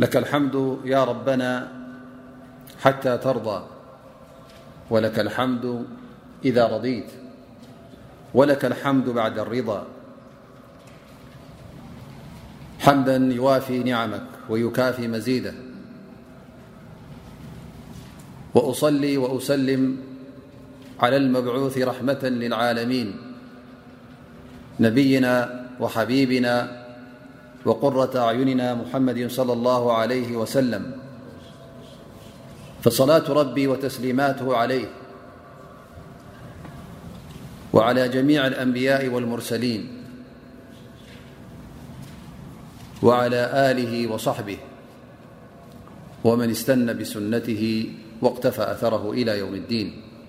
لك الحمد يا ربنا حتى ترضى ولك الحمد إذا رضيت ولك الحمد بعد الرضا حمدا يوافي نعمك ويكافي مزيده وأصلي وأسلم على المبعوث رحمة للعالمين نبينا وحبيبنا وقرة أعيننا محمد صلى الله عليه وسلم فصلاة ربي وتسليماته عليه وعلى جميع الأنبياء والمرسلين وعلى له وصحبه ومن استن بسنته واقتفى أثره إلى يوم الدين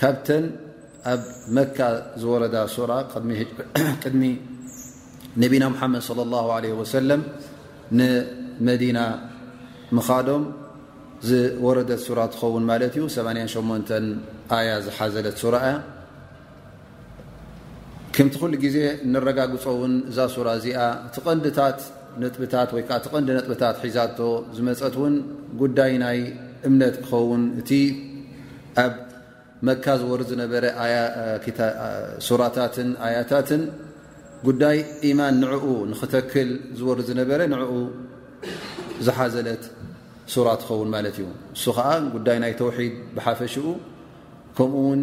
ካብተን ኣብ መካ ዝወረዳ ሱራ ቅድሚ ነቢና ሙሓመድ صለ ላሁ ለ ወሰለም ንመዲና ምኻዶም ዝወረደት ሱራ ትኸውን ማለት እዩ 88 ኣያ ዝሓዘለት ሱራ እያ ከምቲ ኩሉ ግዜ እነረጋግጾ ውን እዛ ሱራ እዚኣ እቲ ቀንዲታት ነጥብታት ወይ እቲ ቀንዲ ነጥብታት ሒዛቶ ዝመፀት ውን ጉዳይ ናይ እምነት ክኸውን እቲ ኣብ መካ ዝወርድ ዝነበረ ሱራታትን ኣያታትን ጉዳይ ኢማን ንዕኡ ንክተክል ዝወርድ ዝነበረ ንኡ ዝሓዘለት ሱራ ትኸውን ማለት እዩ እሱ ከዓ ጉዳይ ናይ ተውሒድ ብሓፈሽኡ ከምኡ ውን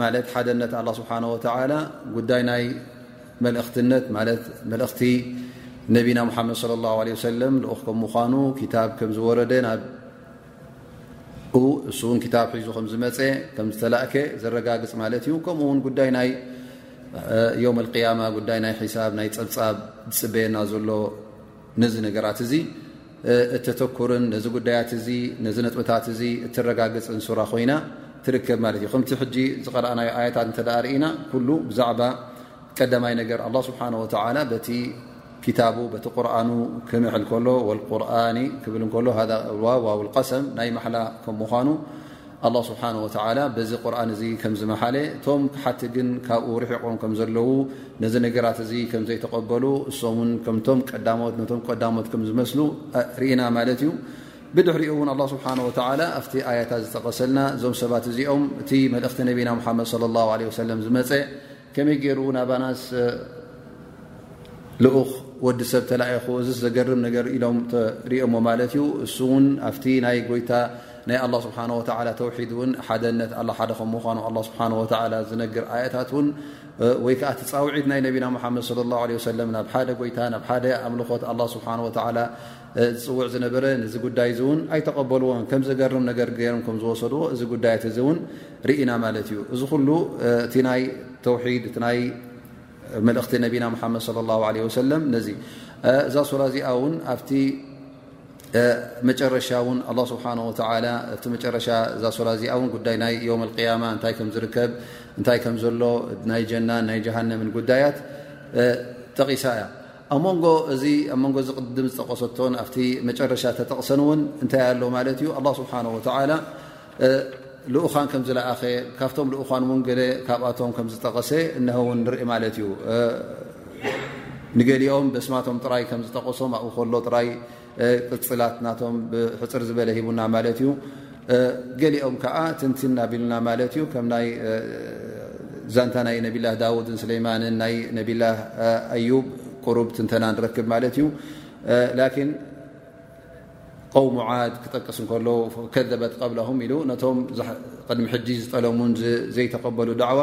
ማለት ሓደነት ኣላ ስብሓን ወተላ ጉዳይ ናይ መልእኽትነት ማለት መልእኽቲ ነቢና ሙሓመድ ለ ላሁ ለ ወሰለም ልኡኽ ከም ምኳኑ ክታብ ከም ዝወረደ ናብ እሱ ውን ክታብ ሒዙ ከም ዝመፀ ከም ዝተላእከ ዘረጋግፅ ማለት እዩ ከምኡ ውን ጉዳይ ናይ ዮም ልቅያማ ጉዳይ ናይ ሒሳብ ናይ ፀብፃብ ዝፅበየና ዘሎ ነዚ ነገራት እዚ እተተኩርን ነዚ ጉዳያት እዚ ነዚ ነጥብታት እዚ እትረጋግፅን ሱራ ኮይና ትርከብ ማለት እዩ ከምቲ ሕጂ ዝቀረኣናዮ ኣያታት እንተ ርእና ኩሉ ብዛዕባ ቀዳማይ ነገር ኣላ ስብሓን ወተላ በቲ ክታቡ በቲ ቁርኑ ክምዕል ከሎ ወልቁርኣኒ ክብል ከሎ ሃዋውቀሰም ናይ ማሓላ ከም ምኳኑ ኣላህ ስብሓነሁ ወተዓላ በዚ ቁርኣን እዚ ከም ዝመሓለ እቶም ክሓቲ ግን ካብኡ ርሒቖም ከም ዘለዉ ነዚ ነገራት እዚ ከም ዘይተቐበሉ እሶም እውን ከምቶም ቀዳሞት ነቶም ቀዳሞት ከም ዝመስሉ ርኢና ማለት እዩ ብድሕሪኡ እውን ኣላህ ስብሓነሁ ወተዓላ ኣብቲ ኣያታት ዝጠቐሰልና እዞም ሰባት እዚኦም እቲ መልእኽቲ ነቢና ሙሓመድ ሰለላሁ ዓለይሂ ወሰለም ዝመፀ ከመይ ገይሩ ናባናስ ልኡኽ ወዲ ሰብ ተላኢኹ እዚ ዘገርም ነገር ኢሎም ተሪኦሞ ማለት እዩ እሱ ውን ኣብቲ ናይ ጎይታ ናይ ኣላ ስብሓን ወላ ተውሒድ እውን ሓደነት ኣ ሓደ ከም ምኳኑ ኣ ስብሓን ወላ ዝነግር ኣያታት እውን ወይ ከዓ ትፃውዒት ናይ ነቢና ሙሓመድ ለ ላ ለ ወሰለም ናብ ሓደ ጎይታ ናብ ሓደ ኣምልኾት ኣላ ስብሓን ወላ ዝጽውዕ ዝነበረ ነዚ ጉዳይ እዚ እውን ኣይተቐበልዎን ከም ዘገርም ነገር ገይሮም ከም ዝወሰድዎ እዚ ጉዳያት እዚ እውን ርኢና ማለት እዩ እዚ ኩሉ እቲ ናይ ተውሒድ እቲ ናይ መልእኽቲ ነቢና ሙሓመድ صለ ላሁ ለ ወሰለም ነዚ እዛ ሱራ እዚኣ እውን ኣብቲ መጨረሻ ውን ኣላ ስብሓን ወተላ ኣብቲ መጨረሻ እዛ ሱራ እዚኣ እውን ጉዳይ ናይ ዮም ልቅያማ እንታይ ከም ዝርከብ እንታይ ከም ዘሎ ናይ ጀናን ናይ ጀሃንምን ጉዳያት ጠቒሳ እያ ኣብ መንጎ እዚ ኣብ መንጎ እዚ ቅድም ዝጠቀሰቶን ኣብቲ መጨረሻ ተጠቕሰን እውን እንታይ ኣሎ ማለት እዩ ኣላ ስብሓን ወተዓላ ልኡኻን ከም ዝለኣኸ ካብቶም ልኡኻን እውን ገለ ካብኣቶም ከም ዝጠቐሰ እነሀውን ንርኢ ማለት እዩ ንገሊኦም በስማቶም ጥራይ ከም ዝጠቀሶም ኣብኡ ከሎ ጥራይ ቅፅላት ናቶም ብሕፅር ዝበለ ሂቡና ማለት እዩ ገሊኦም ከዓ ትንትን ኣቢሉና ማለት እዩ ከም ናይ ዛንታ ናይ ነብላ ዳውድን ስለይማንን ናይ ነብላ ኣዩብ ቅሩብ ትንተና ንረክብ ማለት እዩ ላኪን ቆውሙ ዓድ ክጠቅስ እንከሎ ከደበት ቀብላም ኢሉ ነቶም ቅድሚ ሕጂ ዝጠለሙን ዘይተቀበሉ ዳዕዋ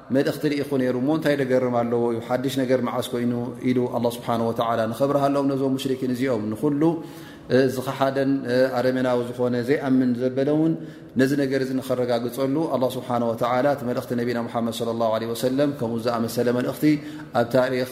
መልእኽቲ ልኢኹ ነይሩ እሞ እንታይ ደገርም ኣለዎ ዩ ሓድሽ ነገር መዓስ ኮይኑ ኢሉ ኣላ ስብሓን ወተዓላ ንኸብርሃሎም ነዞም ሙሽርኪን እዚኦም ንኹሉ ዝኸሓደን ኣረሜናዊ ዝኾነ ዘይኣምን ዘበለ እውን ነዚ ነገር እዚ ንኸረጋግፀሉ ኣላ ስብሓን ወተዓላ እቲ መልእኽቲ ነቢና ሙሓመድ ለ ላ ለ ወሰለም ከምኡ ዝኣመሰለ መልእኽቲ ኣብ ታሪክ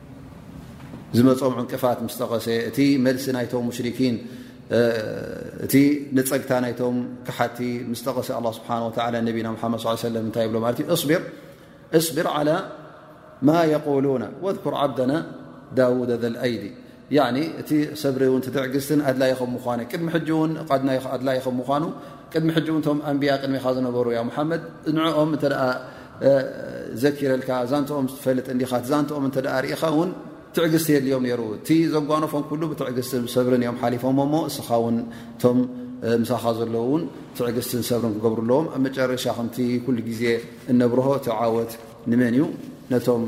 ዝመጾም ዕንቅፋት ምስ ጠቐሰ እቲ መልሲ ናይቶም ሙሽሪኪን እቲ ንጸግታ ናይቶም ክሓቲ ምስ ጠቐሰ ኣላ ስብሓን ወላ ነቢና ሓመድ ስ ሰለም እንታይ ይብሎ ማለት እዩ እብር እስብር ዓላ ማ የቁሉና ወذኩር ዓብደና ዳውድ ዘልኣይዲ እቲ ሰብሪ ውን ትትዕግዝትን ኣድላይ ከም ምኳነ ቅድሚ ሕጂ ውን ኣድላይ ከም ምኳኑ ቅድሚ ሕጂ ውን ቶም ኣንብያ ቅድሚካ ዝነበሩ ያ ሙሓመድ ንኦም ዘኪረልካ ዛንትኦም ዝትፈልጥ እንዲኻ ዛንትኦም እተ ርእኻ ውን ትዕግስቲ የድልዮም ነሩ እቲ ዘጓኖፎም ኩሉ ብትዕግስትን ሰብርን እዮም ሓሊፎም ሞ እስኻ ውን እቶም ምሳኻ ዘለዉ ውን ትዕግስትን ሰብርን ክገብሩ ኣለዎም ኣብ መጨረሻ ከምቲ ኩሉ ግዜ እነብርሆ እቲ ዓወት ንመን እዩ ነቶም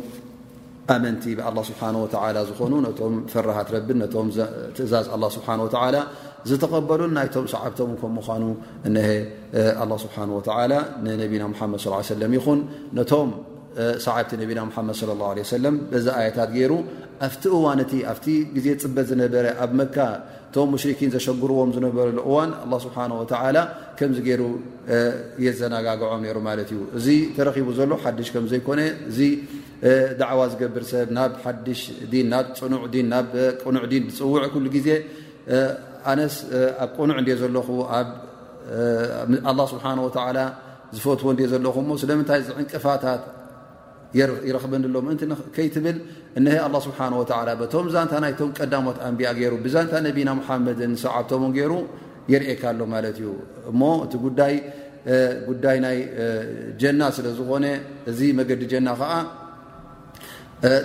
ኣመንቲ ብኣላ ስብሓን ወተዓላ ዝኾኑ ነቶም ፈራሃት ረብን ነቶም ትእዛዝ ኣላ ስብሓን ወተዓላ ዝተቐበሉን ናይቶም ሰዓብቶም ከም ምዃኑ እነሀ ኣላ ስብሓን ወተዓላ ንነቢና ሙሓመድ ስ ሰለም ይኹን ነቶም ሰዓብቲ ነቢና ሙሓመድ ስለ ላ ለ ሰለም በዚ ኣያታት ገይሩ ኣብቲ እዋን እቲ ኣብቲ ግዜ ፅበት ዝነበረ ኣብ መካ እቶም ሙሽርኪን ዘሸግርዎም ዝነበረሉ እዋን ኣላ ስብሓን ወተዓላ ከምዚ ገይሩ የዘናጋግዖም ነይሩ ማለት እዩ እዚ ተረኺቡ ዘሎ ሓድሽ ከም ዘይኮነ እዚ ዳዕዋ ዝገብር ሰብ ናብ ሓድሽ ዲን ናብ ፅኑዕ ዲን ናብ ቅኑዕ ዲን ዝፅውዕ ኩሉ ግዜ ኣነስ ኣብ ቅኑዕ እንድየ ዘለኹ ኣብ ኣላ ስብሓን ወተዓላ ዝፈትዎ እንድየ ዘለኹ እሞ ስለምንታይ ዝዕንቅፋታት ይረኽበኒ ኣሎ ምእንቲ ከይትብል እነሀ ኣላ ስብሓን ወተዓላ በቶም ዛንታ ናይቶም ቀዳሞት ኣንቢያ ገይሩ ብዛንታ ነቢና ሙሓመድን ሰዓብቶምን ገይሩ የርእካ ኣሎ ማለት እዩ እሞ እቲ ጉዳይ ጉዳይ ናይ ጀና ስለ ዝኾነ እዚ መገዲ ጀና ከዓ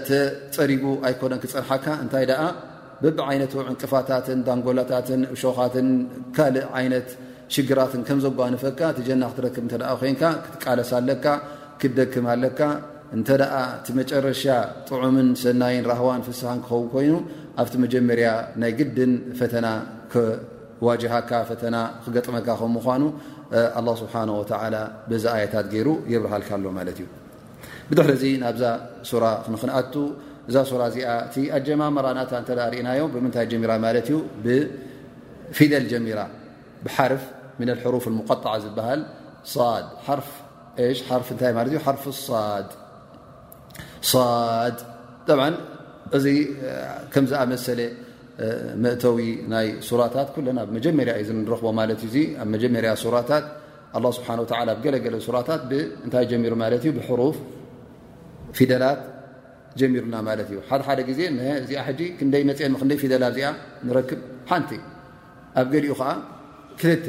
ተፀሪጉ ኣይኮነን ክፀንሓካ እንታይ ደኣ ብቢ ዓይነቱ ዕንቅፋታትን ዳንጎላታትን እሾኻትን ካልእ ዓይነት ሽግራትን ከም ዘጓንፈካ እቲ ጀና ክትረክብ እተ ኮይንካ ክትቃለሳ ኣለካ ክትደክም ኣለካ እንተ እቲ መጨረሻ ጥዑምን ሰናይን ራህዋን ፍስሃን ክኸውን ኮይኑ ኣብቲ መጀመርያ ናይ ግድን ፈተና ክዋጅሃካ ፈተና ክገጥመካ ከም ምኳኑ ኣላ ስብሓን ወተላ በዚ ኣያታት ገይሩ የብርሃልካ ኣሎ ማለት እዩ ብድሕሪ እዚ ናብዛ ሱራ ክንክንኣቱ እዛ ሱራ እዚኣ እቲ ኣጀማምራ ናታ እተ ርእናዮ ብምንታይ ጀሚራ ማለት እዩ ብፊደል ጀሚራ ብሓርፍ ምን ሕሩፍ ሙቀጣዓ ዝበሃል ሳድ ሓርፍ ሓርፊ እንታይ ማለት እዩ ሓርፊ ሳድ ሳድ ጠብዓ እዚ ከም ዝኣመሰለ መእተዊ ናይ ሱራታት ኩለን ኣብ መጀመርያ እዩ ዝንረኽቦ ማለት እዩ ኣብ መጀመርያ ሱራታት ኣላ ስብሓን ወተላ ኣብ ገለገለ ሱራታት ብእንታይ ጀሚሩ ማለት እዩ ብሕሩፍ ፊደላት ጀሚሩና ማለት እዩ ሓደ ሓደ ግዜ እዚኣ ሕጂ ክንደይ መፅን ክንደይ ፊደላ እዚኣ ንረክብ ሓንቲ ኣብ ገሊኡ ከዓ ክልተ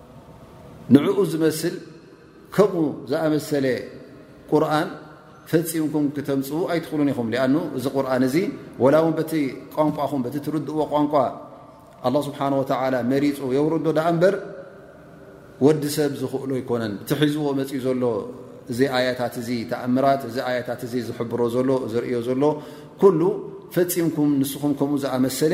ንዕኡ ዝመስል ከምኡ ዝኣመሰለ ቁርን ፈፂምኩም ክተምፅኡ ኣይትኽእሉን ኢኹም ኣ እዚ ቁርን እዚ ወላ ውን በቲ ቋንቋኹም በቲ ትርድእዎ ቋንቋ ኣላ ስብሓን ወተላ መሪፁ የውርዶ ዳኣ እምበር ወዲ ሰብ ዝኽእሎ ኣይኮነን እቲ ሒዝዎ መፅኡ ዘሎ እዚ ኣያታት እዚ ተኣምራት እዚ ኣያታት እዚ ዝሕብሮ ዘሎ ዝርእዮ ዘሎ ኩሉ ፈፂምኩም ንስኹም ከምኡ ዝኣመሰለ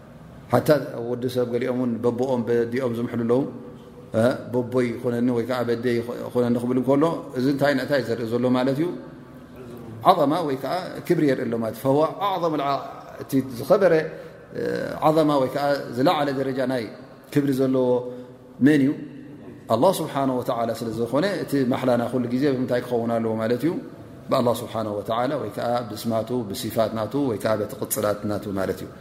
ሓታ ወዲ ሰብ ገሊኦም ውን በቦኦም በዲኦም ዝምሕሉ ኣለዉ በቦይ ይኾነኒ ወይ ከዓ በደ ይኾነኒ ክብል ከሎ እዚ እንታይ ንእታይ ዘርኢ ዘሎ ማለት እዩ ዓማ ወይ ከዓ ክብሪ የርኢ ኣሎ ማለት ዋ ኣም እቲ ዝኸበረ ዓማ ወይ ከዓ ዝለዓለ ደረጃ ናይ ክብሪ ዘለዎ መን እዩ ኣላ ስብሓን ወተላ ስለ ዝኾነ እቲ ማሓላና ኩሉ ግዜ ብምንታይ ክኸውን ኣለዎ ማለት እዩ ብኣላ ስብሓን ወተላ ወይከዓ ብስማቱ ብሲፋት ናቱ ወይከዓ በቲ ቅፅላት ናቱ ማለት እዩ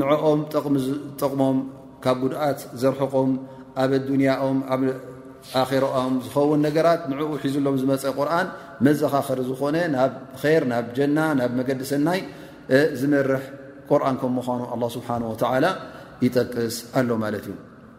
ንዕኦም ጥቕሚ ዝጠቕሞም ካብ ጉድኣት ዘርሕቆም ኣብ ኣዱንያኦም ኣብ ኣኼራኦም ዝኸውን ነገራት ንዕኡ ሒዙሎም ዝመፀ ቁርን መዘኻኸሪ ዝኾነ ናብ ኼር ናብ ጀና ናብ መገዲ ሰናይ ዝመርሕ ቁርን ከም ምዃኑ ኣላ ስብሓን ወተዓላ ይጠቅስ ኣሎ ማለት እዩ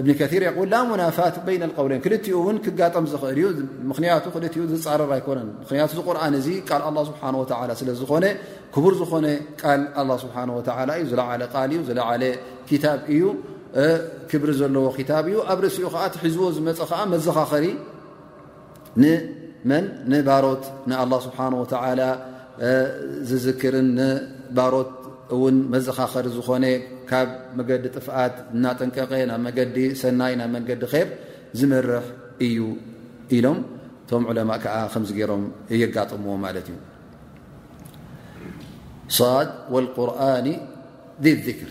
እብኒ ከር የል ላ ሙናፋት በይነ ቀውለን ክልቲኡ እውን ክጋጠም ዝኽእል እዩ ምክንያቱ ክልኡ ዝፃረር ኣይኮነን ምክንያቱ እዚ ቁርን እዚ ቃል ኣላ ስብሓን ወተላ ስለ ዝኾነ ክቡር ዝኾነ ቃል ኣላ ስብሓን ወተላ እዩ ዝለዓለ ቃል እዩ ዝለዓለ ክታብ እዩ ክብሪ ዘለዎ ክታብ እዩ ኣብ ርእሲኡ ከዓ ትሒዝዎ ዝመፀ ከዓ መዘኻኸሪ ንመን ንባሮት ንኣላ ስብሓን ወተላ ዝዝክርን ንባሮት እውን መዘኻኸሪ ዝኾነ ካብ መገዲ ጥፍኣት እናጠንቀቀ ናብ መገዲ ሰናይ ናብ መንገዲ ር ዝመርሕ እዩ ኢሎም እቶም ዕለማ ከዓ ከምዚ ገይሮም የጋጥምዎ ማለት እዩ ሳድ ወቁርን ذክር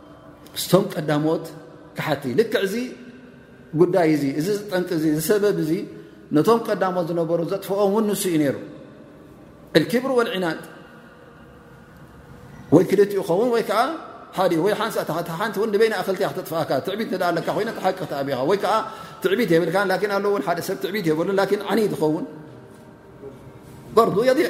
ስቶም ቀዳሞት ካሓቲ ልክዕ እዚ ጉዳይ እዚ እዚ ዝጠንቂ እዚ ዝሰበብ እዚ ነቶም ቀዳሞት ዝነበሩ ዘጥፍኦም ውን ንሱ እዩ ነይሩ ክብሪ ወልዒናት ወይ ክልት ኸውን ወይ ከዓ ሓደ ወይ ሓንቲ ውን ንበይና ኣክልቲ ክተጥፍኣካ ትዕቢት ዳ ኣለካ ኮይነ ሓቂ ክተኣብኻ ወይ ከዓ ትዕቢት የብልካ ን ኣለውን ሓደ ሰብ ትዕቢት የበሉን ን ዓኒ ዝኸውን በርዱ የዲእ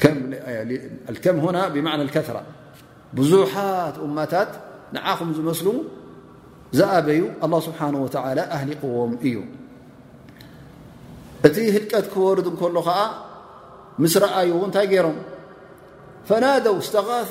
ك بمعنى الكثرة بዙحت أمታت نعኹم مسل زبي الله سبحانه وعلى أهلقዎم እዩ እت هلቀت كورد كل مس رأي ታይ ر فنادو استغاث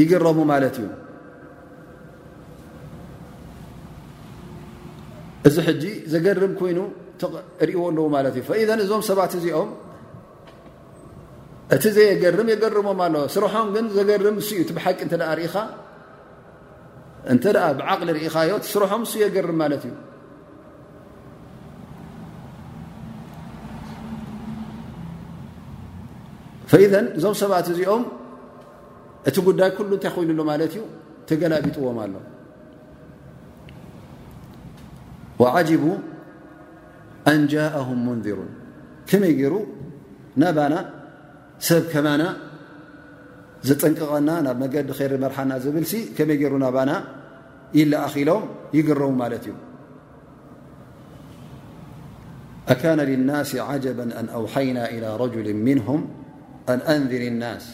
ይግረሙ ማለት እዩ እዚ ሕጂ ዘገርም ኮይኑ ርእዎ ኣለዉ ማለት እዩ ፈኢዘ እዞም ሰባት እዚኦም እቲ ዘየገርም የገርሞም ኣሎ ስርሖም ግን ዘገርም ንሱ እዩ እቲ ብሓቂ እተ ርእኻ እንተ ብዓቕሊ ርኢኻዮ ስርሖም ሱ የገርም ማለት እዩ ፈኢዘን እዞም ሰባት እዚኦም እቲ ጉዳይ ኩሉ እንታይ ኮይኑ ኣሎ ማለት እዩ ተገላቢጥዎም ኣሎ ዓጅቡ ኣንጃእም ሙንሩን ከመይ ገይሩ ናባና ሰብ ከማና ዘጠንቀቐና ናብ መገዲ ኸይር ዝመርሓና ዝብል ሲ ከመይ ገይሩ ናባና ይለኣኺሎም ይግረሙ ማለት እዩ ኣካነ ልናስ ዓጀባ ኣን ኣውሓይና ኢላ ረጅል ምንሁም ኣን ኣንር ናስ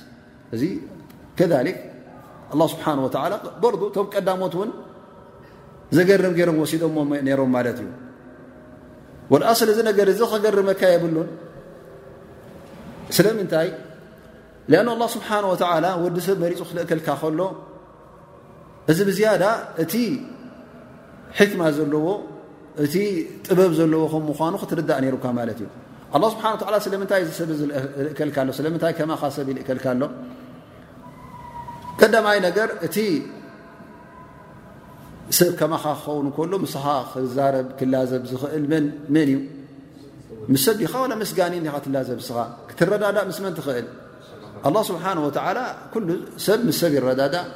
እዚ ከሊክ ኣላ ስብሓን ወተላ በርዱ እቶም ቀዳሞት እውን ዘገርም ገይሮም ወሲዶሞ ነይሮም ማለት እዩ ወልኣስል እዚ ነገር እዚ ከገርመካ የብሉን ስለምንታይ ኣ ኣላ ስብሓን ወተላ ወዲ ሰብ መሪፁ ክልእከልካ ከሎ እዚ ብዝያዳ እቲ ሕክማ ዘለዎ እቲ ጥበብ ዘለዎ ከም ምኳኑ ክትርዳእ ነይሩካ ማለት እዩ ኣ ስብሓ ላ ስለምንታይ እዚ ሰብ ዝልእከልካ ኣሎ ስለምንታይ ከማካ ሰብ ይልእከልካ ኣሎ ቀዳማይ ነገር እቲ ሰብ ከማኻ ክኸውን ከሎ ምስኻ ክዛረብ ክላዘብ ዝኽእል መን መን እዩ ምስ ሰብ ዲኻ ዋላ ምስ ጋኒን ዲኻ ትላዘብ ስኻ ክትረዳዳእ ምስ መን ትኽእል ኣላ ስብሓን ወተዓላ ኩሉ ሰብ ምስ ሰብ ይረዳዳእ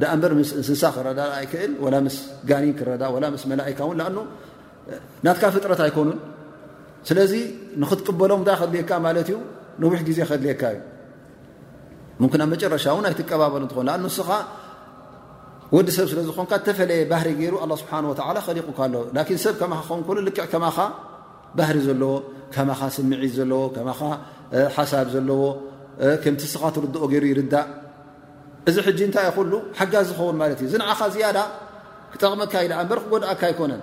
ዳኣ እምበር ምስ እንስሳ ክረዳዳ ኣይክእል ወላ ምስ ጋኒን ክረዳ ወላ ምስ መላእካ እውን ኣ ናትካ ፍጥረት ኣይኮኑን ስለዚ ንክትቅበሎም ታይ ከድልየካ ማለት እዩ ነዊሕ ግዜ ከድልየካ እዩ ሙምክን ኣብ መጨረሻ እውን ኣይትቀባበሉ እንትኾን ኣ ንስኻ ወዲ ሰብ ስለ ዝኾንካ እተፈለየ ባህሪ ገይሩ ኣላ ስብሓን ወተላ ከሊቑካ ኣሎ ላኪን ሰብ ከማኻ ክኸውን ከሉ ልክዕ ከማኻ ባህሪ ዘለዎ ከማኻ ስምዒት ዘለዎ ከማኻ ሓሳብ ዘለዎ ከምቲ ስኻ ትርድኦ ገይሩ ይርዳእ እዚ ሕጂ እንታይ ይኹሉ ሓጋዝ ዝኸውን ማለት እዩ እዚ ንዓኻ ዝያዳ ክጠቕመካ ኢደኣ እበር ክጎድእካ ኣይኮነን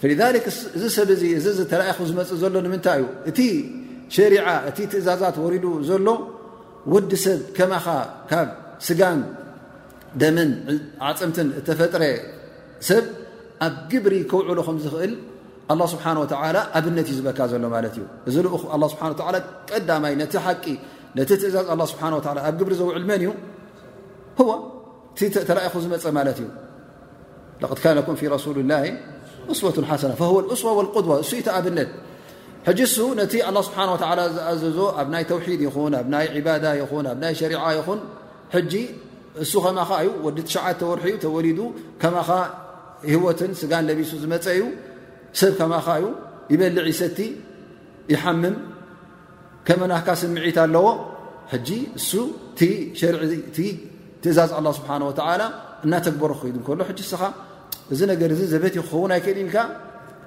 فلذلك እዚ ሰብ እዚ እዚ እዚ ተላኢኹ ዝመፅእ ዘሎ ንምንታይ እዩ እቲ ሸሪዓ እቲ ትእዛዛት ወሪዱ ዘሎ ወዲ ሰብ ከማኻ ካብ ስጋን ደምን ዓፅምትን እተፈጥረ ሰብ ኣብ ግብሪ ከውዕሉ ከም ዝኽእል ኣላ ስብሓን ወተላ ኣብነት እዩ ዝበካ ዘሎ ማለት እዩ እዚ ልኡ ኣላ ስብሓ ላ ቀዳማይ ነቲ ሓቂ ነቲ ትእዛዝ ኣላ ስብሓን ወላ ኣብ ግብሪ ዘውዕል መን እዩ ህዋ እቲ ተላኢኹ ዝመፀ ማለት እዩ ለقድ ካነ ኩም ፊ ረሱል ላ እስወት ሓሰና ፈ እስዋ ቁድዋ እሱ ዩ ተኣብነት ሕጂ እሱ ነቲ ኣላ ስብሓን ወላ ዝኣዘዞ ኣብ ናይ ተውሒድ ይኹን ኣብ ናይ ዕባዳ ይኹን ኣብ ናይ ሸሪዓ ይኹን ሕጂ እሱ ከማኻ እዩ ወዲ ትሸዓተ ወርሒ እዩ ተወሊዱ ከማኻ ህወትን ስጋን ለቢሱ ዝመፀ እዩ ሰብ ከማኻ እዩ ይበልዕ ይሰቲ ይሓምም ከመ ናህካ ስምዒት ኣለዎ ሕጂ እሱ እቲ ሸርዒ እቲ ትእዛዝ ኣላ ስብሓን ወተዓላ እናተግበሮ ክኸይዱ ከሎ ሕጂ እስኻ እዚ ነገር እዚ ዘበት ዩ ክኸውን ኣይክእል ኢልካ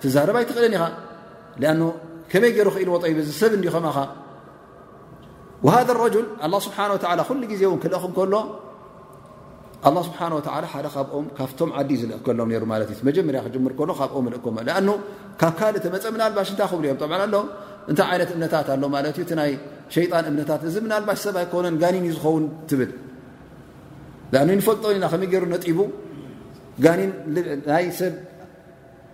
ትዛረብ ኣይትኽእልን ኢኻ ኣን ከመይ ገይሩ ክኢልዎ ጠይብ እዚ ሰብ እንዲ ከምኻ ወሃ ረጅል ኣላ ስብሓን ወላ ኩሉ ግዜ እውን ክልእኽ ከሎ ኣላ ስብሓን ወተላ ሓደ ካብኦም ካብቶም ዓዲ ዝልእከሎም ሩ ማለት እዩ መጀመርያ ክጅምር ከሎ ካብኦም ልእከሞ ኣ ካብ ካልእ ተመፀ ምናልባሽ እንታይ ክብሉ እዮም ኣ ኣሎ እንታይ ዓይነት እምነታት ኣሎ ማለት እዩ እቲ ናይ ሸይጣን እምነታት እዚ ምናልባሽ ሰብ ኣይኮነን ጋኒን እዩ ዝኸውን ትብል ንፈልጦ ኢና ከመይ ገይሩ ነጢቡ ጋኒን ናይ ሰብ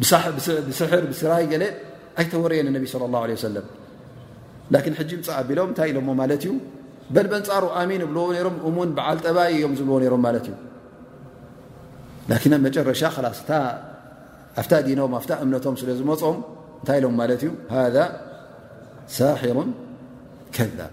ብስሕር ብስራይ ገለ ኣይተወረየ ንነቢ ለ ላ ለ ሰለም ላኪን ሕጂ ምፃእ ኣቢሎም እንታይ ኢሎሞ ማለት እዩ በል በንፃሩ ኣሚን እብልዎ ነሮም እሙን በዓል ጠባይ እዮም ዝብልዎ ነሮም ማለት እዩ ላኪን ኣብ መጨረሻ ላስ እታ ኣብታ ዲኖም ኣብታ እምነቶም ስለ ዝመፆም እንታይ ኢሎም ማለት እዩ ሃ ሳሒሩን ከዛብ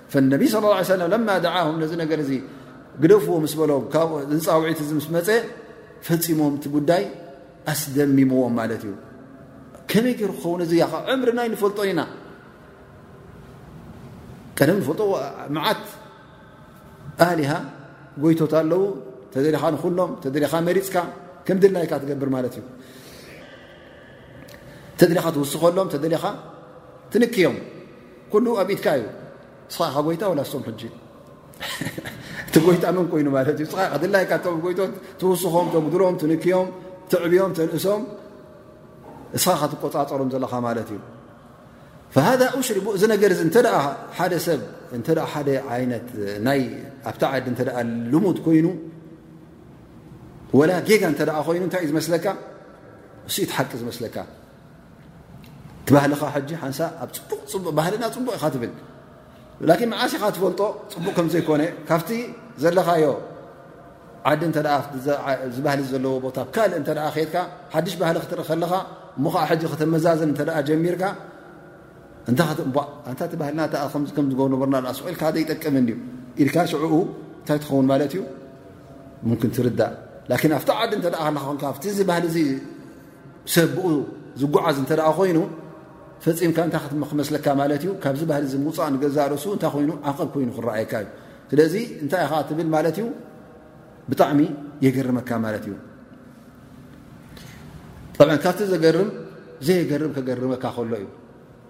ነቢ ص ሰለ ለማ ደዓሁም ነዚ ነገር እዚ ግደፍዎ ምስ በሎም ዝፃውዒት እዚ ምስ መፀ ፈፂሞም እቲ ጉዳይ ኣስደሚምዎም ማለት እዩ ከመይ ገይሩ ክኸውን እዚ ኸ ዕምርናይ ንፈልጦ ኢና ቀደም ንፈልጦ መዓት ኣሊሃ ጎይቶት ኣለዉ ተደሊኻ ንኩሎም ተደሊኻ መሪፅካ ከም ድላይካ ትገብር ማለት እዩ ተደሊኻ ትውስኸሎም ተደሊኻ ትንክዮም ኩሉ ኣብ ኢድካ እዩ ስኻ ካ ጎይታ ወላ ሶም ሕጂ እቲ ጎይታ መን ኮይኑ ማለት እዩ ስኻ ድላይካ ቶም ጎይቶ ትውስኾም ቶም ድሮም ትንክዮም ትዕብዮም ተንእሶም እስኻ ካ ትቆፃፀሮም ዘለኻ ማለት እዩ ሃذ ሽሪ እዚ ነገር እዚ እተ ሓደ ሰብ እተ ሓደ ዓይነት ናይ ኣብታ ዓዲ እተ ልሙድ ኮይኑ ወላ ጌጋ እተ ኮይኑ እንታይ እዩ ዝመስለካ ንስኢት ሓቂ ዝመስለካ ባህልኻ ሕጂ ሓንሳ ኣብ ፅቡቕ ፅቡቕ ባህልና ፅቡቕ ኢኻ ትብል ላኪን መዓስ ኢኻ ትፈልጦ ፅቡቕ ከም ዘይኮነ ካብቲ ዘለኻዮ ዓዲ እተ ዝባህሊ ዘለዎ ቦታ ብ ካልእ እተ ከትካ ሓድሽ ባህሊ ክትርኢ ከለኻ እሞ ከዓ ሕጂ ክተመዛዝን እተ ጀሚርካ እታ ቲ ባህልና ከምዝገብሩ ነበርና ስቁኢልካ ዘይጠቅም እዩ ኢልካ ሽዕኡ እንታይ ትኸውን ማለት እዩ ምክን ትርዳእ ላኪን ኣብቲ ዓዲ እተ ኣ ከለካ ኮንካ ቲ ባህሊ ሰብ ብኡ ዝጓዓዝ እንተ ኮይኑ ፈፂምካ እታይ ክመስለካ ማለት እዩ ካብዚ ባህሊ ዚ ምውፃእ ንገዛ ርእሱ እንታይ ኮይኑ ዓቐብ ኮይኑ ክረኣየካ እዩ ስለዚ እንታይ ኢ ኸዓ ትብል ማለት እዩ ብጣዕሚ የገርመካ ማለት እዩ ካብቲ ዘገርም ዘየገርም ከገርመካ ከሎ እዩ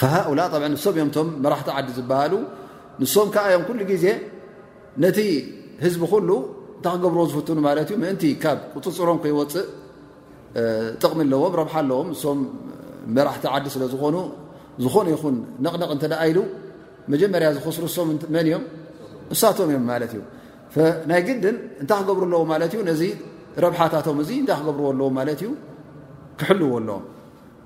ፈሃኡላ ንሶም እዮም ቶም መራሕቲ ዓዲ ዝበሃሉ ንሶም ከዓ እዮም ኩሉ ግዜ ነቲ ህዝቢ ኩሉ እንታይ ክገብርዎ ዝፍትኑ ማለት እዩ ምእንቲ ካብ ቁፅፅሮም ከይወፅእ ጥቕሚ ኣለዎም ረብሓ ኣለዎም እሶም መራሕቲ ዓዲ ስለ ዝኾኑ ዝኾነ ይኹን ነቕነቕ እንተ ደኣ ኢሉ መጀመርያ ዝኽስሩ ሶም መን እዮም እሳቶም እዮም ማለት እዩ ናይ ግድን እንታይ ክገብሩ ኣለዎ ማለት እዩ ነዚ ረብሓታቶም እዚ እንታይ ክገብርዎ ኣለዎ ማለት እዩ ክሕልዎ ኣለዎም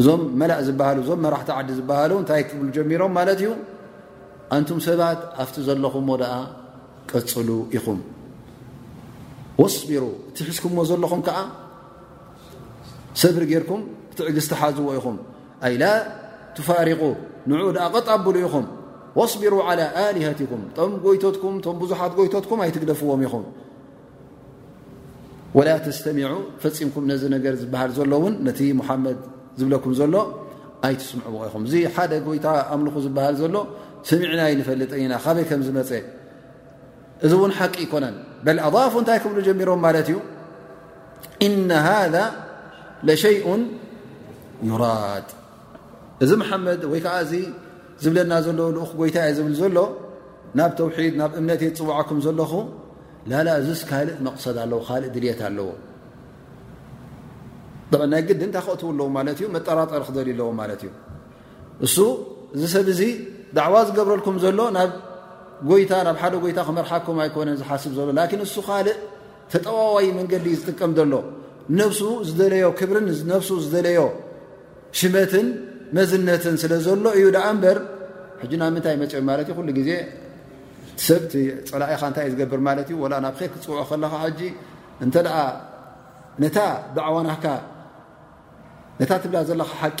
እዞም መላእ ዝበሃሉ እዞም መራሕቲ ዓዲ ዝበሃሉ እንታይ ክብሉ ጀሚሮም ማለት እዩ ኣንቱም ሰባት ኣብቲ ዘለኹምዎ ደኣ ቀፅሉ ኢኹም ወስቢሩ እቲ ሕዝኩምዎ ዘለኹም ከዓ ሰብሪ ጌርኩም ትዕግዝቲ ሓዝዎ ኢኹም ኣይ ላ ትፋሪቁ ንዑ ደኣ ቀጣብሉ ኢኹም ወስቢሩ ዓላ ኣሊሃትኩም እቶም ጎይቶትኩም እቶም ብዙሓት ጎይቶትኩም ኣይትግደፍዎም ኢኹም ወላ ተስተሚዑ ፈፂምኩም ነዚ ነገር ዝበሃል ዘሎ እውን ነቲ ሙሓመድ ዝብለኩም ዘሎ ኣይትስምዕዎ ኢኹም እዚ ሓደ ጎይታ ኣምልኹ ዝበሃል ዘሎ ሰሚዕና ይንፈልጥ ኢና ካበይ ከም ዝመፀ እዚ እውን ሓቂ ኣይኮነን በል ኣضፉ እንታይ ክብሉ ጀሚሮም ማለት እዩ እነ ሃذ ለሸይء ዩራድ እዚ መሓመድ ወይ ከዓ እዚ ዝብለና ዘሎ ልኡኽ ጎይታ እየ ዝብል ዘሎ ናብ ተውሒድ ናብ እምነት እየ ዝፅዋዓኩም ዘለኹ ላላ እዙስ ካልእ መቕሰድ ኣለዎ ካልእ ድልት ኣለዎ ናይ ግዲ እንታይ ክእትው ኣለዎ ማለት እዩ መጠራጠሪ ክደልዩ ኣለዎ ማለት እዩ እሱ እዚ ሰብ እዚ ዳዕዋ ዝገብረልኩም ዘሎ ናብ ጎይታ ናብ ሓደ ጎይታ ክመርሓኩም ኣይኮነን ዝሓስብ ዘሎ ላኪን እሱ ካልእ ተጠዋዋይ መንገዲ እዩ ዝጥቀም ዘሎ ነብሱ ዝደለዮ ክብርን ነብሱ ዝደለዮ ሽመትን መዝነትን ስለ ዘሎ እዩ ደኣ እምበር ሕጂ ናብ ምንታይ መፅኦም ማለት እዩ ኩሉ ግዜ ሰብ ፀላኢኻ እንታይ እዩ ዝገብር ማለት እዩ ወላ ናብ ኸር ክትፅውዖ ከለኻ ሕጂ እንተ ነታ ዳዕዋናካ ነታ ትብላ ዘለካ ሓቂ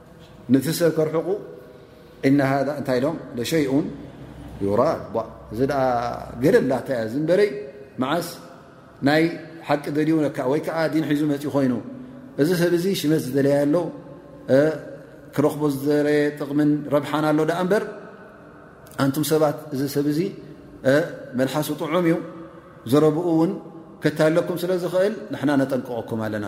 ነቲ ሰብ ከርሕቑ እና ሃ እንታይ ኢሎም ለሸይኡን ዩራድ እዚ ኣ ገደላታ እያ ዝንበረይ መዓስ ናይ ሓቂ ደልዩ ነካ ወይ ከዓ ዲን ሒዙ መፂ ኮይኑ እዚ ሰብ እዚ ሽመት ዝደለያ ኣሎ ክረኽቦ ዝደረየ ጥቕምን ረብሓን ኣሎ ዳኣ እምበር ኣንቱም ሰባት እዚ ሰብ እዚ መልሓሱ ጥዑም እዩ ዘረብኡ እውን ከታለኩም ስለ ዝኽእል ንሕና ነጠንቀቐኩም ኣለና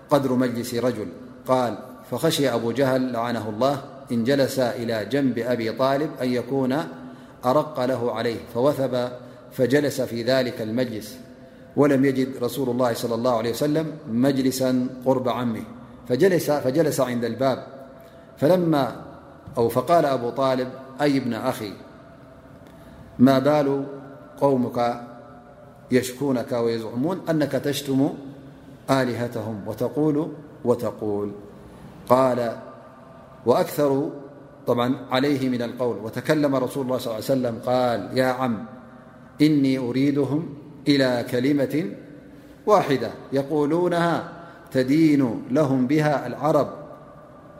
قدر مجلس رجل قال فخشي أبو جهل لعنه الله إن جلس إلى جنب أبي طالب أن يكون أرق له عليه فوثب فجلس في ذلك المجلس ولم يجد رسول الله صلى الله عليه وسلم مجلسا قرب عمه فجلس عند الباب أفقال أبو طالب أي ابن أخي ما بال قومك يشكونك ويزعمون أنك تشتم آلهتهم وتقول وتقول قال وأكثروا طبعا عليه من القول وتكلم رسول الله صلى ل عليه وسلم - قال يا عم إني أريدهم إلى كلمة واحدة يقولونها تدين لهم بها العرب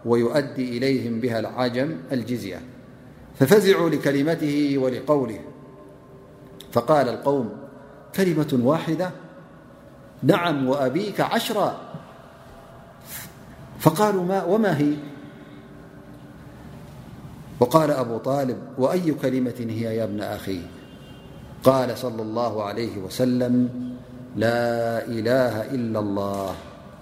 ويؤدي إليهم بها العجم الجزية ففزعوا لكلمته ولقوله فقال القوم كلمة واحدة نعم وأبيك عشرا فقالوا وما هي وقال أبو طالب وأي كلمة هي يا ابن أخي قال صلى الله عليه وسلم لا إله إلا الله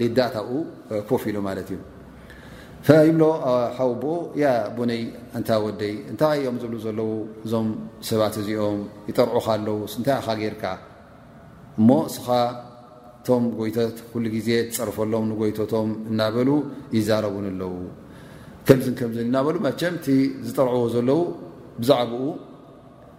ሊዳታኡ ኮፍ ኢሉ ማለት እዩ ይብሎ ሓው ብኡ ያ ቡነይ እንታ ወደይ እንታይ እዮም ዝብሉ ዘለዉ እዞም ሰባት እዚኦም ይጠርዑኻ ኣለዉ እንታይ ኢኻ ጌርካ እሞ እስኻ እቶም ጎይቶት ኩሉ ግዜ ትፀርፈሎም ንጎይቶቶም እናበሉ ይዛረቡን ኣለዉ ከምዝን ከምዝን እናበሉ መቸም እቲ ዝጠርዕዎ ዘለዉ ብዛዕባኡ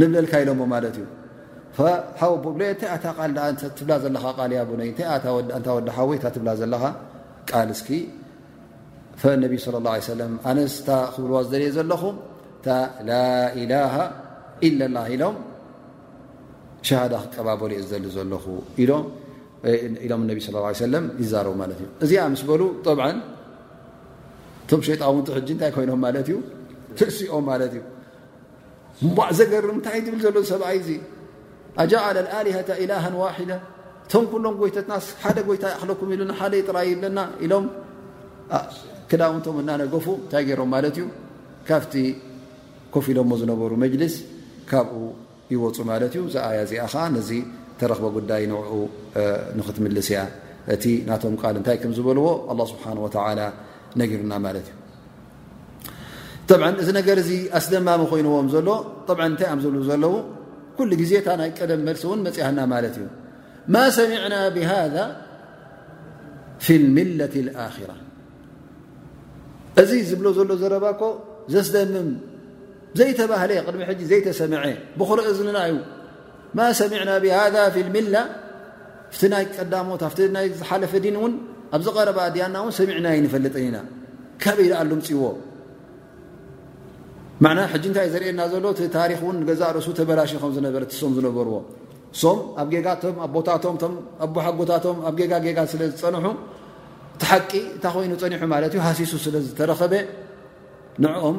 ንብለልካ ኢሎሞ ማለት እዩ ሓው ብ እንታይ ኣታ ቃል ኣ ትብላ ዘለኻ ቃል ያ ቡነይ እታይ ኣታ ወዲ ሓወይ እታ ትብላ ዘለኻ ቃል እስኪ ፈነቢ ስለ ላ ሰለ ኣነስ እታ ክብልዋ ዝደልየ ዘለኹም እታ ላኢላሃ ኢለ ላ ኢሎም ሸሃዳ ክቀባበሉ እየ ዝደሊ ዘለኹ ኢሎም ኢሎም ነቢ ስ ሰለም ይዛረቡ ማለት እዩ እዚኣ ምስ በሉ ጠብ እቶም ሸጣውንቲ ሕጂ እንታይ ኮይኖም ማለት እዩ ተሲኦም ማለት እዩ እምባእ ዘገርም እንታይ ዝብል ዘሎ ሰብኣይ እዚ ኣጃዓለ ኣሊሃተ ኢላሃ ዋሒዳ እቶም ኩሎም ጎይተትናስ ሓደ ጎይታ ይኣክለኩም ኢሉ ሓደ ጥራይ ይብለና ኢሎም ክዳውንቶም እናነገፉ እንታይ ገይሮም ማለት እዩ ካብቲ ኮፍ ኢሎሞ ዝነበሩ መጅልስ ካብኡ ይወፁ ማለት እዩ ዛኣያ እዚኣ ከዓ ነዚ ተረክበ ጉዳይ ንኡ ንክትምልስ እያ እቲ ናቶም ቃል እንታይ ከም ዝበልዎ ኣላ ስብሓን ወተላ ነጊሩና ማለት እዩ እዚ ነገር እዚ ኣስደማሚ ኮይንዎም ዘሎ እንታይ እዮም ዝብሉ ዘለዉ ኩሉ ግዜ እታ ናይ ቀደም መልሲ እውን መፅያና ማለት እዩ ማ ሰሚዕና ብሃ ፊ ልሚለት ኣራ እዚ ዝብሎ ዘሎ ዘረባ እኮ ዘስደምም ዘይተባህለ ቅድሚ ሕጂ ዘይተሰምዐ ብኩረ እዝንና እዩ ማ ሰሚዕና ብሃذ ፊ ልሚላ ቲ ናይ ቀዳሞት ኣ ናይ ዝሓለፈ ዲን እውን ኣብዚ ቀረባ ኣድያና እውን ሰሚዕና ይንፈልጥን ኢና ካበይ ኣ ልምፅዎ ማና ሕጂ እንታይ ዘርእየና ዘሎ እቲ ታሪክ እውን ገዛእ ርእሱ ተበላሽ ከም ዝነበረ ትሶም ዝነበርዎ ሶም ኣብ ጌጋቶም ኣ ቦታቶም ም ኣቦሓጎታቶም ኣብ ጌጋ ጌጋ ስለ ዝፀንሑ እቲ ሓቂ እታ ኮይኑ ፀኒሑ ማለት እዩ ሃሲሱ ስለ ዝተረኸበ ንኦም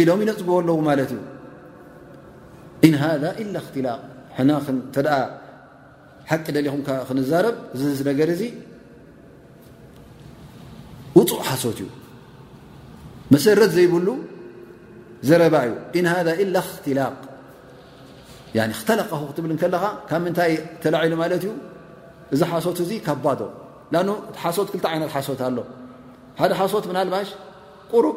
ኢሎም ይነፅግዎ ኣለዉ ማለት እዩ ን ሃ ኢላ እክትላቅ ሕና እተ ሓቂ ደሊኹም ክንዛረብ እዚ ነገር እዚ ውፁእ ሓሶት እዩ መሰረት ዘይብሉ ዘረባ እዩ ን ሃ ኢላ እክትላቅ ክተለቀኹ ክትብል ከለኻ ካብ ምንታይ ተላዒሉ ማለት እዩ እዚ ሓሶት እዚ ካብ ባዶ ሓሶት ክልተ ዓይነት ሓሶት ኣሎ ሓደ ሓሶት ምናልባሽ ቁሩብ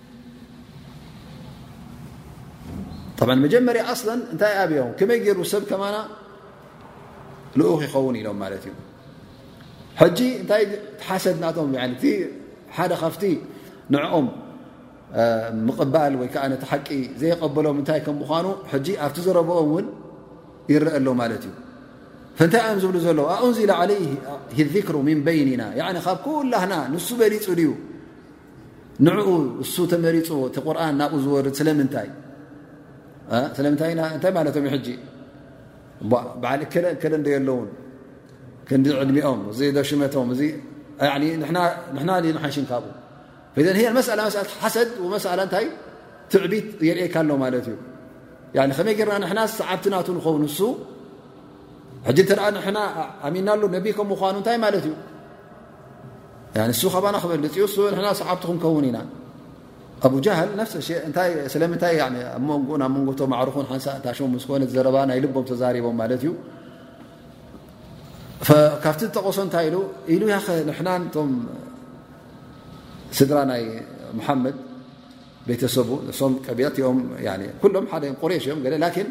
መጀመርያ ኣለ እንታይ ኣብዮም ከመይ ገይሩ ሰብ ከማና ልኡኽ ይኸውን ኢሎም ማለት እዩ ሕጂ እንታይ ሓሰድ ናቶም እቲ ሓደ ካብቲ ንኦም ምቕባል ወይ ከዓ ነቲ ሓቂ ዘይቐበሎም እንታይ ከም ምኳኑ ሕጂ ኣብቲ ዘረብኦም እውን ይረአ ኣሎ ማለት እዩ ፈንታይ እዮም ዝብሉ ዘለዉ ኣኡንዚላ ዓለይ ذክሩ ምን በይኒና ካብ ኩላህና ንሱ በሊፁ ድዩ ንኡ እሱ ተመሪፁ እቲ ቁርን ናብኡ ዝወርድ ስለምንታይ ስለምንታይ እንታይ ማለትም ሕጂ በዓል እከለ እከለ ዶ የለውን ክንዲ ዕድሚኦም እዚ ዶ ሽመቶም እዚ ንሕና ንሓይሽን ካብኡ መላ ሓሰድ መላ እንታይ ትዕቢት የርእካ ኣሎ ማለት እዩ ከመይ ጌርና ንሕና ሰዓብቲ ናቱ ንኸው ንሱ ሕጂ እተ ንሕና ኣሚና ሎ ነቢ ከም ምኳኑ እንታይ ማለት እዩ ንሱ ካባና ክበልፅ እዩ ሱ ንሕና ሰዓብቲ ክንከውን ኢና ኣቡ ጃሃል ነፍሰ ታይ ስለምንታይ ኣብ መንኡ ናብ መንጎቶ ማዕርኹን ሓንሳ ታሽ ምስ ኮነ ዘረባ ናይ ልቦም ተዛሪቦም ማለት እዩ ካብቲ ዝጠቐሶ እንታይ ኢሉ ኢሉ ያ ንሕና ቶም ስድራ ናይ መሓመድ ቤተሰቡ ንሶም ቀቢያት ኦም ኩሎም ሓደ ቁሬሽ እዮም ገለ ላኪን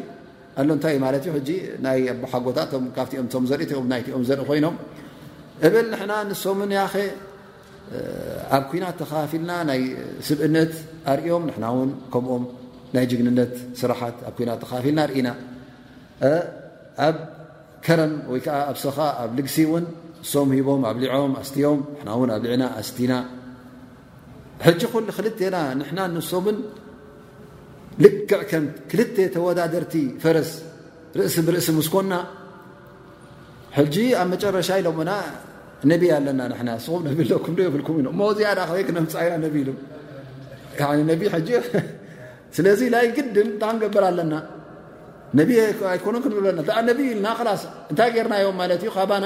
ኣሎ እንታይ እዩ ማለት እዩ ሕጂ ናይ ኣቦሓጎታት ካብቲኦም ቶም ዘርኢ ኦም ናይቲኦም ዘርኢ ኮይኖም እብል ንሕና ንሶምን ያኸ ኣብ ኩናት ተኸፋፊልና ናይ ስብእነት ኣርእዮም ንሕና እውን ከምኦም ናይ ጅግንነት ስራሓት ኣብ ኩናት ተኸፋፊልና ርኢና ኣብ ከረም ወይ ከዓ ኣብ ሰኻ ኣብ ልግሲ እውን እሶም ሂቦም ኣብሊዖም ኣስትዮም ንሕና እውን ኣብሊዕና ኣስቲና ሕጂ ኩል ክልቴና ንሕናን ንሶምን ልክዕ ከም ክልተ ተወዳደርቲ ፈረስ ርእሲ ብርእሲ ምስ ኮና ሕጂ ኣብ መጨረሻ ኢሎምና ነቢይ ኣለና ንና ንስኹም ነቢ ኣለኩም ዶ የብልኩም ኢሎም እሞ እዚኣ ዳ ከበይ ክነምፃኢና ነቢ ኢሉ ነቢ ሕጂ ስለዚ ናይ ግድን እንታይ ክንገብር ኣለና ነቢ ኣይኮኖን ክንብለና ዳኣ ነቢ ኢልና ክላስ እንታይ ገርናዮም ማለት እዩ ካባና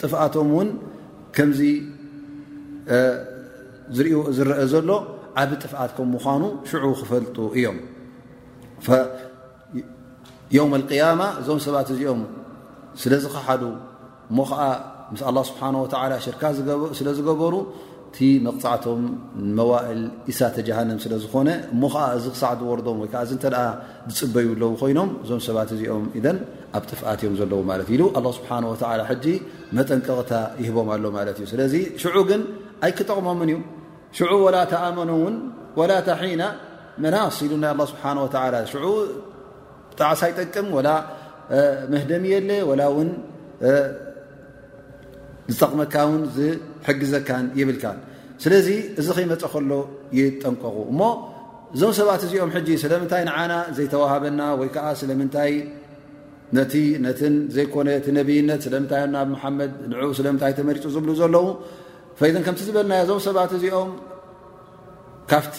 ጥፍኣቶም እውን ከምዚ ዝረአ ዘሎ ዓብ ጥፍኣት ከም ምኳኑ ሽዑ ክፈልጡ እዮም የውም ቅያማ እዞም ሰባት እዚኦም ስለ ዝኸሓዱ እሞ ከዓ ምስ ኣላ ስብሓን ወላ ሽርካ ስለ ዝገበሩ እቲ መቕጻዕቶም መዋእል ኢሳተ ጀሃንም ስለ ዝኾነ እሞ ኸዓ እዚ ክሳዕ ዝወርዶም ወይ ከዓ እዚ እንተ ዝፅበዩ ኣለዉ ኮይኖም እዞም ሰባት እዚኦም እዘን ኣብ ጥፍኣት እዮም ዘለዉ ማለት እዩ ኢሉ ኣላ ስብሓን ወተላ ሕጂ መጠንቀቕታ ይህቦም ኣሎ ማለት እዩ ስለዚ ሽዑ ግን ኣይክጠቕሞምን እዩ ሽዑ ወላ ተኣመኑ እውን ወላ ተሒና መናስ ኢሉ ናይ ኣላ ስብሓን ወተላ ሽዑ ጣዕሳ ይጠቅም ወላ መህደሚ የለ ወላ እውን ዝጠቕመካውን ዝሕግዘካን የብልካን ስለዚ እዚ ከይመፀ ከሎ ይጠንቀቑ እሞ እዞም ሰባት እዚኦም ሕጂ ስለምንታይ ንዓና ዘይተዋሃበና ወይ ከዓ ስለምንታይ ነቲ ነትን ዘይኮነ እቲ ነብይነት ስለምንታይ ናብ መሓመድ ንዑ ስለምንታይ ተመሪፁ ዝብሉ ዘለዉ ፈይዘን ከምቲ ዝበልናዮ እዞም ሰባት እዚኦም ካብቲ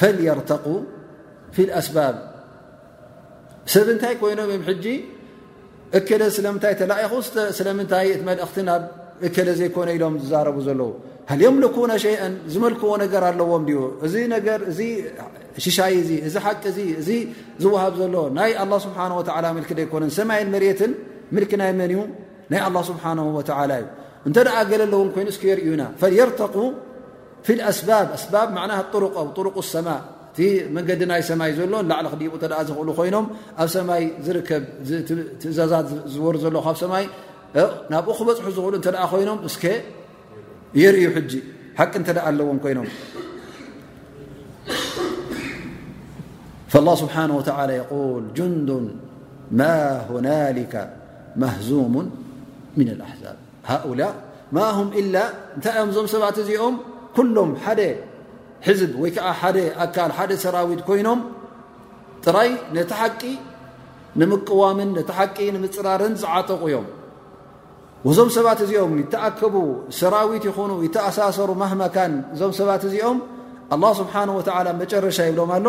ፈልየርተቁ ፊ ኣስባብ ሰብ እንታይ ኮይኖም እዮም ሕጂ እከለ ስለምንታይ ተላኢኹ ስለምንታይ እቲ መልእኽቲ ናብ እከለ ዘይኮነ ኢሎም ዝዛረቡ ዘለዉ ሃል የምልኩነ ሸይአን ዝመልክዎ ነገር ኣለዎም ድዩ እዚ ነገር እዚ ሽሻይ እዚ እዚ ሓቂ እዚ እዚ ዝወሃብ ዘሎ ናይ ኣላ ስብሓን ወተዓላ ምልኪ ደይኮነን ሰማይን መሬትን ምልኪ ናይ መን እዩ ናይ ኣላ ስብሓን ወተዓላ እዩ እንተ ደኣ ገለ ኣለዎም ኮይኑ እስኪ የርእዩና ፈልየርተቁ ፊ ኣስባብ ኣስባብ ማዕና ጥሩቀ ጥሩቁ ሰማ እቲ መንገዲ ናይ ሰማይ ዘሎ ንላዕሊ ክዲቡ እተ ዝኽእሉ ኮይኖም ኣብ ሰማይ ዝርከብ ትእዛዛት ዝወር ዘሎ ካብ ሰማይ ናብኡ ክበፅሑ ዝኽእሉ እተ ኮይኖም እስከ የርእዩ ሕጂ ሓቂ እንተ ኣለዎም ኮይኖም ላ ስብሓን ወተ የል ጅንዱን ማ ሁናሊከ ማህዙሙን ምን ኣሕዛብ ሃኡላእ ማሁም ኢላ እንታይ እዮም እዞም ሰባት እዚኦም ኩሎም ሓደ ሕዝብ ወይ ከዓ ሓደ ኣካል ሓደ ሰራዊት ኮይኖም ጥራይ ነቲ ሓቂ ንምቅዋምን ነቲ ሓቂ ንምፅራርን ዝዓጠቑ እዮም እዞም ሰባት እዚኦም ይተኣከቡ ሰራዊት ይኹኑ ይተኣሳሰሩ ማህመካን እዞም ሰባት እዚኦም ኣላ ስብሓን ወተዓላ መጨረሻ ይብሎም ኣሎ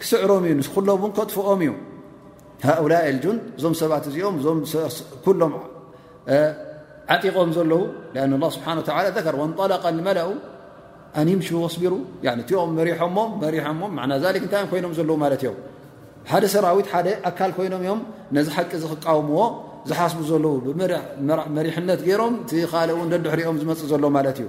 ክስዕሮም እዩ ንኩሎም ውን ከጥፍኦም እዩ ሃኡላ ልጁን እዞም ሰባት እዚኦም እዞም ኩሎም ዓጢቆም ዘለዉ ን ስብሓ ር ወንጠለቀ መላኡ ኣንይምሽ ወስቢሩ እቲኦም መሪሖሞ መሪሖሞ ና ዛ እንታይ ዮም ኮይኖም ዘለዉ ማለት እዮም ሓደ ሰራዊት ሓደ ኣካል ኮይኖም እዮም ነዚ ሓቂ ዚ ክቃውምዎ ዝሓስቡ ዘለዉ ብመሪሕነት ገይሮም እቲ ካልእ ውን ደድሕሪኦም ዝመፅእ ዘሎ ማለት እዩ